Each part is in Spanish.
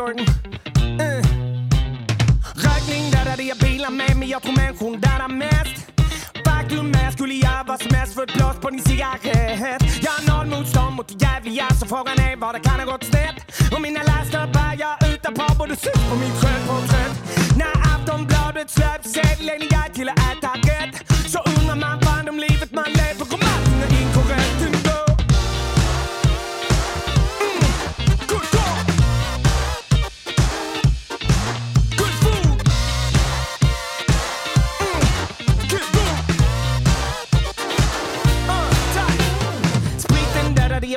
Garden?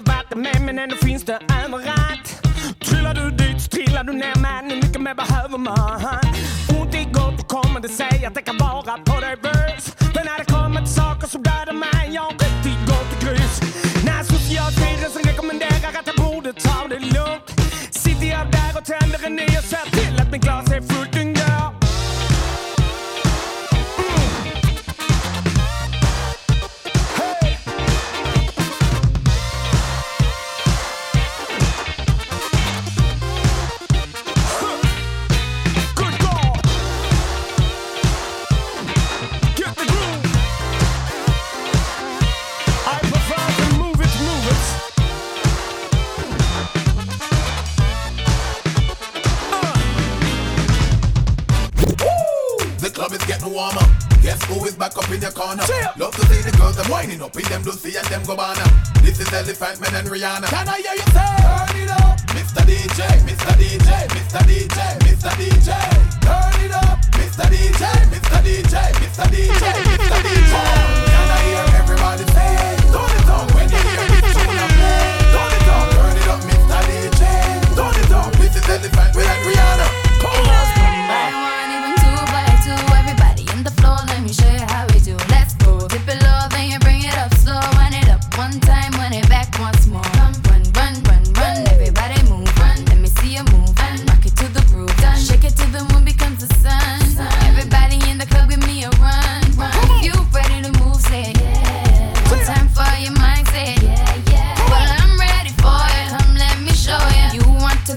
varje det med men ändå finns det överallt. Trillar du dit så trillar du ner med, hur mycket mer behöver man? Ont i gott kommer det sig att det kan vara på dig bös. Men när det kommer till saker som dödar mig, jag riktigt gott och grus. När Socialstyrelsen rekommenderar att jag borde ta det lugnt sitter jag där och tänder en ny och ser till att mitt glas är fullt the corner. Cheer. Love to see the girls them whining up in them Lucy and them Gabbana. This is Elephant Man and Rihanna. Can I hear you say? Turn it up, Mr. DJ, Mr. DJ, Mr. DJ, Mr. DJ. Turn it up, Mr. DJ, Mr. DJ, Mr. DJ, Mr. DJ. Mr. DJ.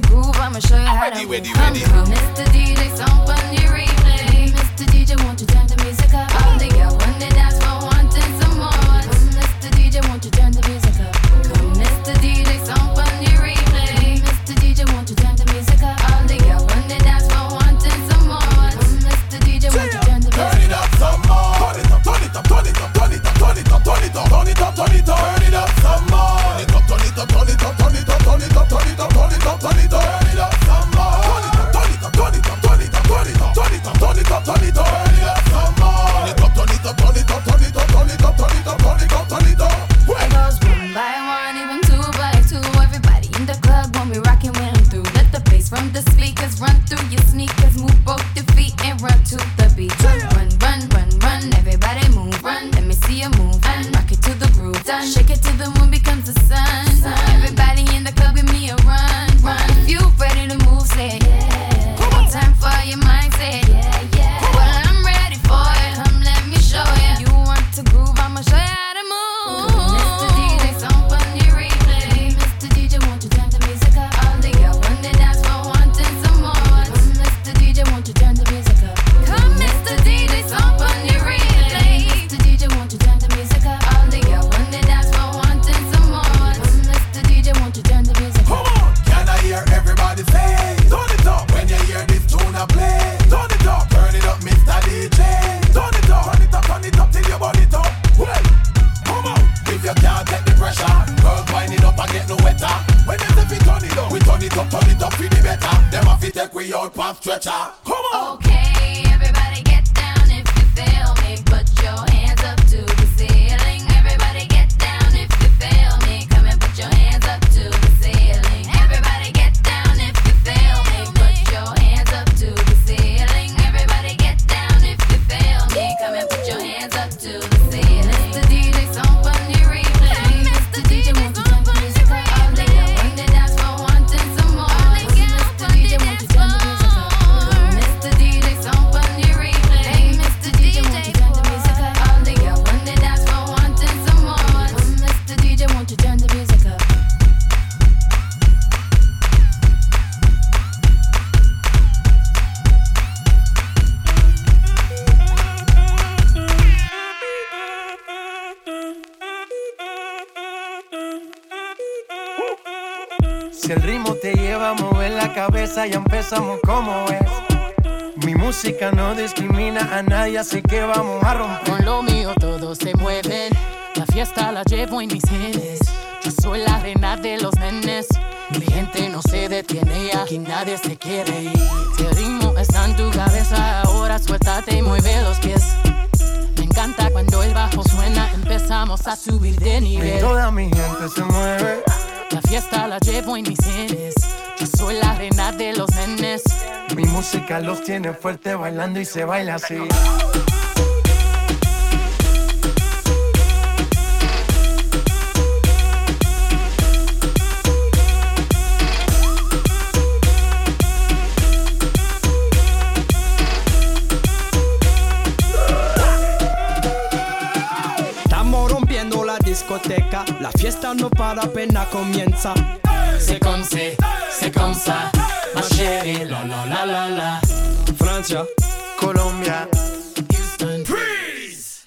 groove, I'ma show you how to. Come, from Mr. DJ, Path Stretcher. Come on. Okay. cabeza, ya empezamos como es. Mi música no discrimina a nadie, así que vamos a romper. Con lo mío todos se mueven, la fiesta la llevo en mis genes. Yo soy la arena de los nenes, mi gente no se detiene, aquí nadie se quiere ir. Este ritmo está en tu cabeza, ahora suéltate y mueve los pies Me encanta cuando el bajo suena, empezamos a subir de nivel. Y toda mi gente se mueve. La fiesta la llevo en mis genes. Yo soy la arena de los nenes. Mi música los tiene fuerte bailando y se baila así. La discoteca, la fiesta no para, pena comienza. Se conce c'est comme ça, ma chérie, la la la la la. Francia, Colombia, Houston, Freeze.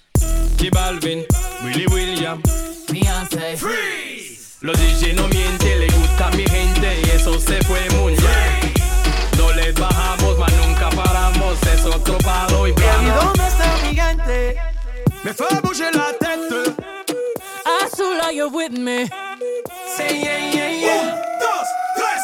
T Balvin, Willy William, Beyoncé, Freeze. Los DJ no mienten, le gusta a mi gente y eso se fue muy bien. No les bajamos, mas nunca paramos, es otro palo y plano. ¿Y dónde está el gigante? Me fue a bouger la tête. I saw you with me. Say yeah, yeah, yeah.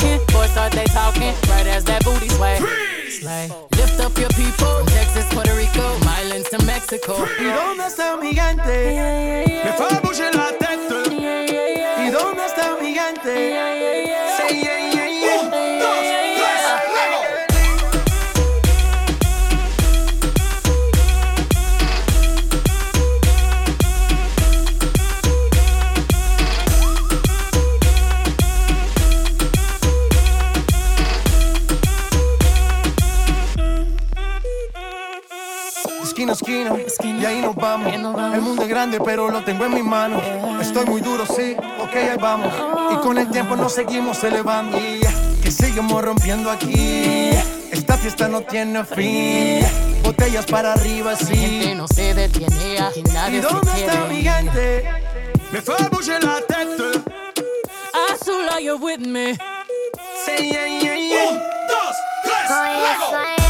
talking, boys start they talking, right as that booty sway. Slay. Lift up your people, from Texas, Puerto Rico, Milan to Mexico. Y donde está mi gente? Me fue a esquina, esquina, y ahí nos vamos. El mundo es grande, pero lo tengo en mis manos. Eh. Estoy muy duro, sí, ok, ahí vamos. Y con el tiempo nos seguimos elevando. Eh, que seguimos rompiendo aquí. Eh. Esta fiesta no tiene fin. Botellas para arriba, sí. La gente no se detiene, aquí nadie ¿Y dónde se está mi gente? Me fue a la tête. Azul, saw you with me. Say yeah, yeah, yeah. Un, dos, tres, luego.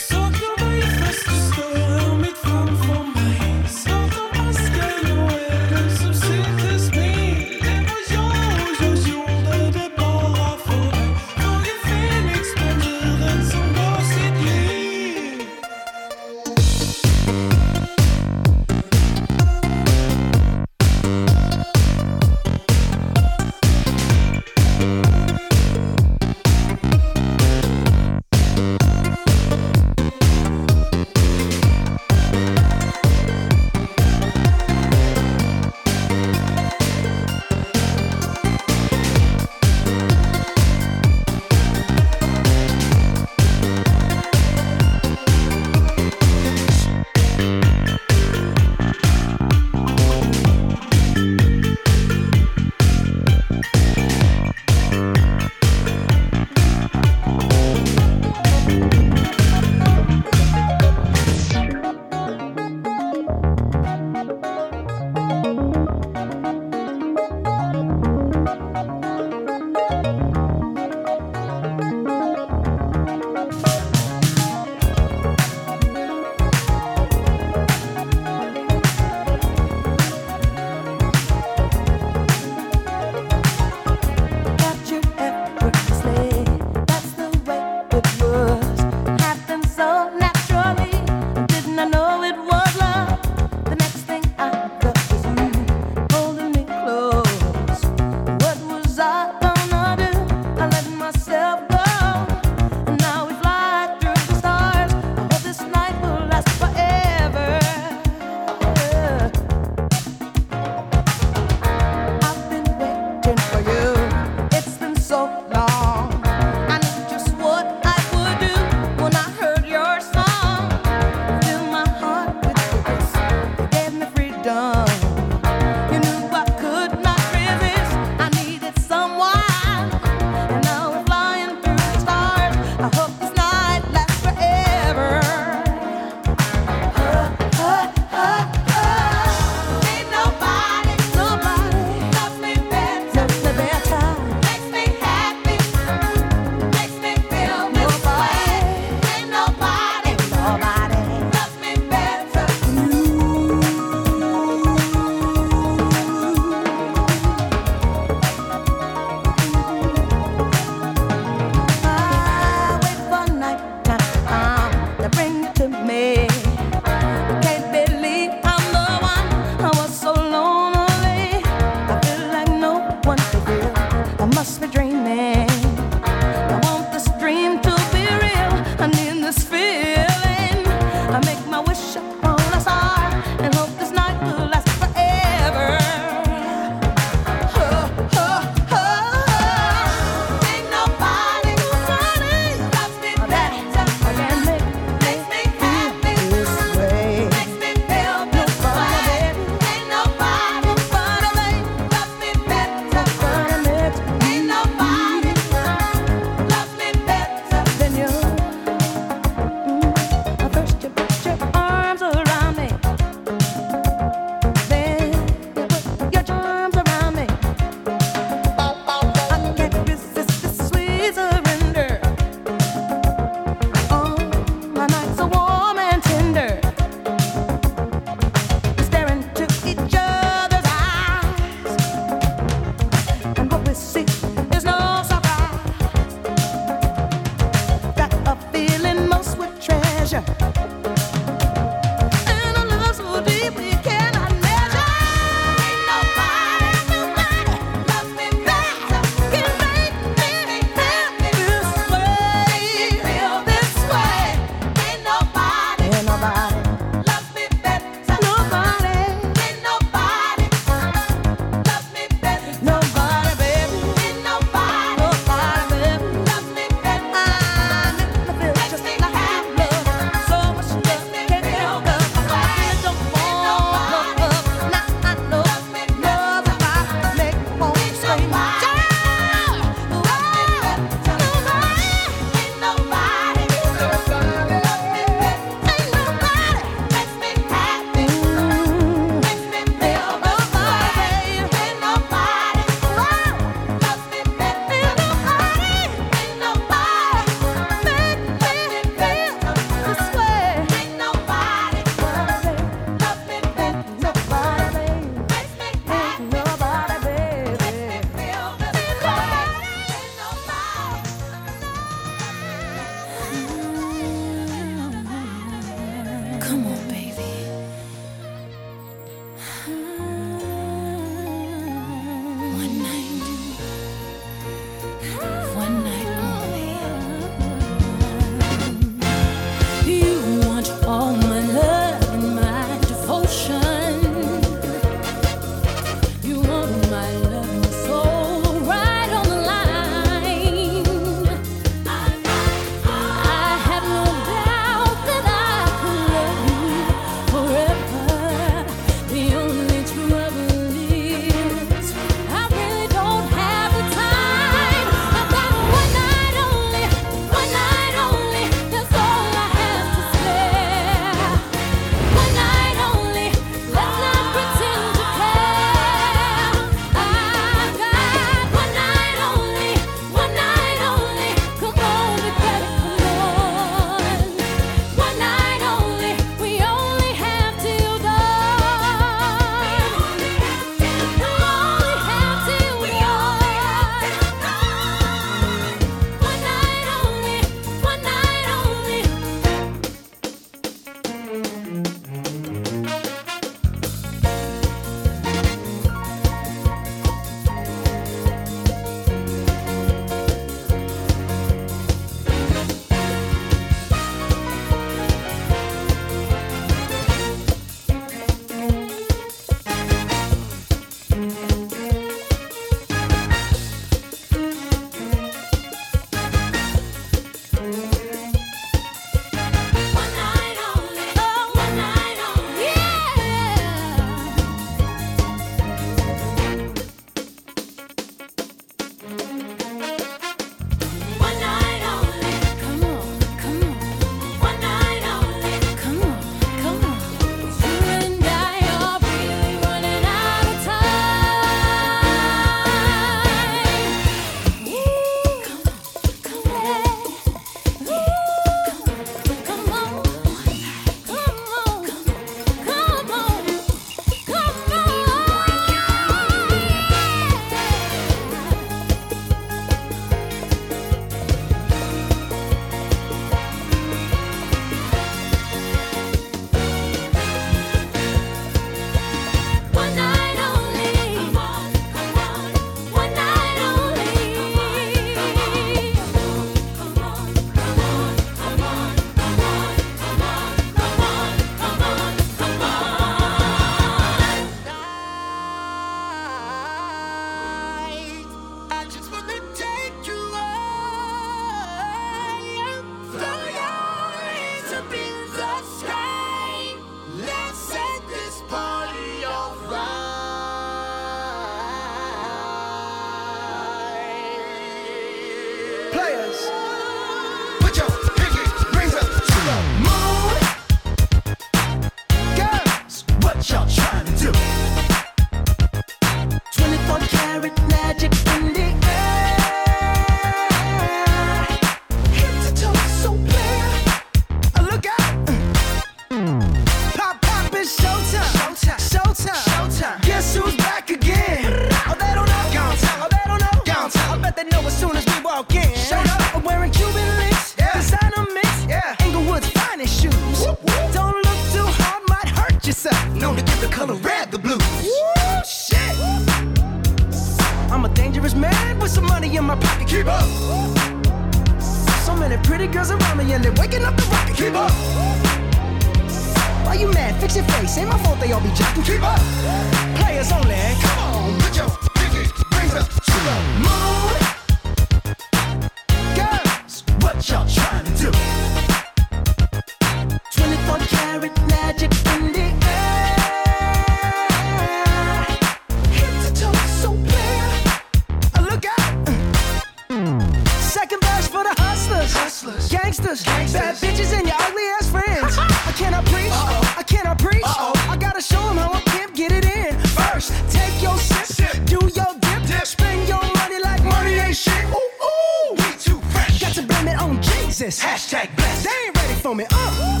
exist. Hashtag blessed. They ain't ready for me. Uh.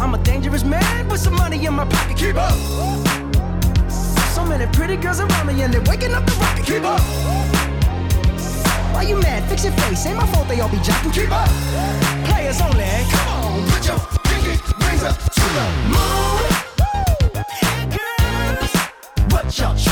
I'm a dangerous man with some money in my pocket. Keep up. So many pretty girls around me and they're waking up the rocket. Keep up. Why you mad? Fix your face. Ain't my fault they all be jocking. Keep up. Players only. Come on, put your pinky rings up to the moon. Girls, what y'all?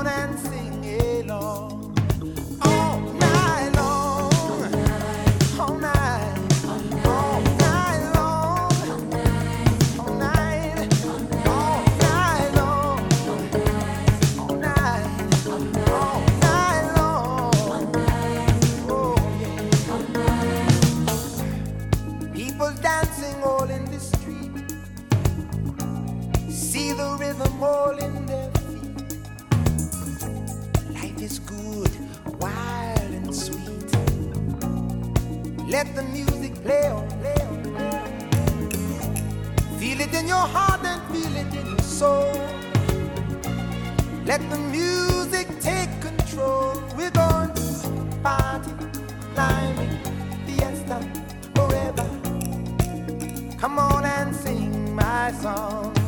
Let the music play on. Feel it in your heart and feel it in your soul. Let the music take control. We're going to party, climbing, fiesta, forever. Come on and sing my song.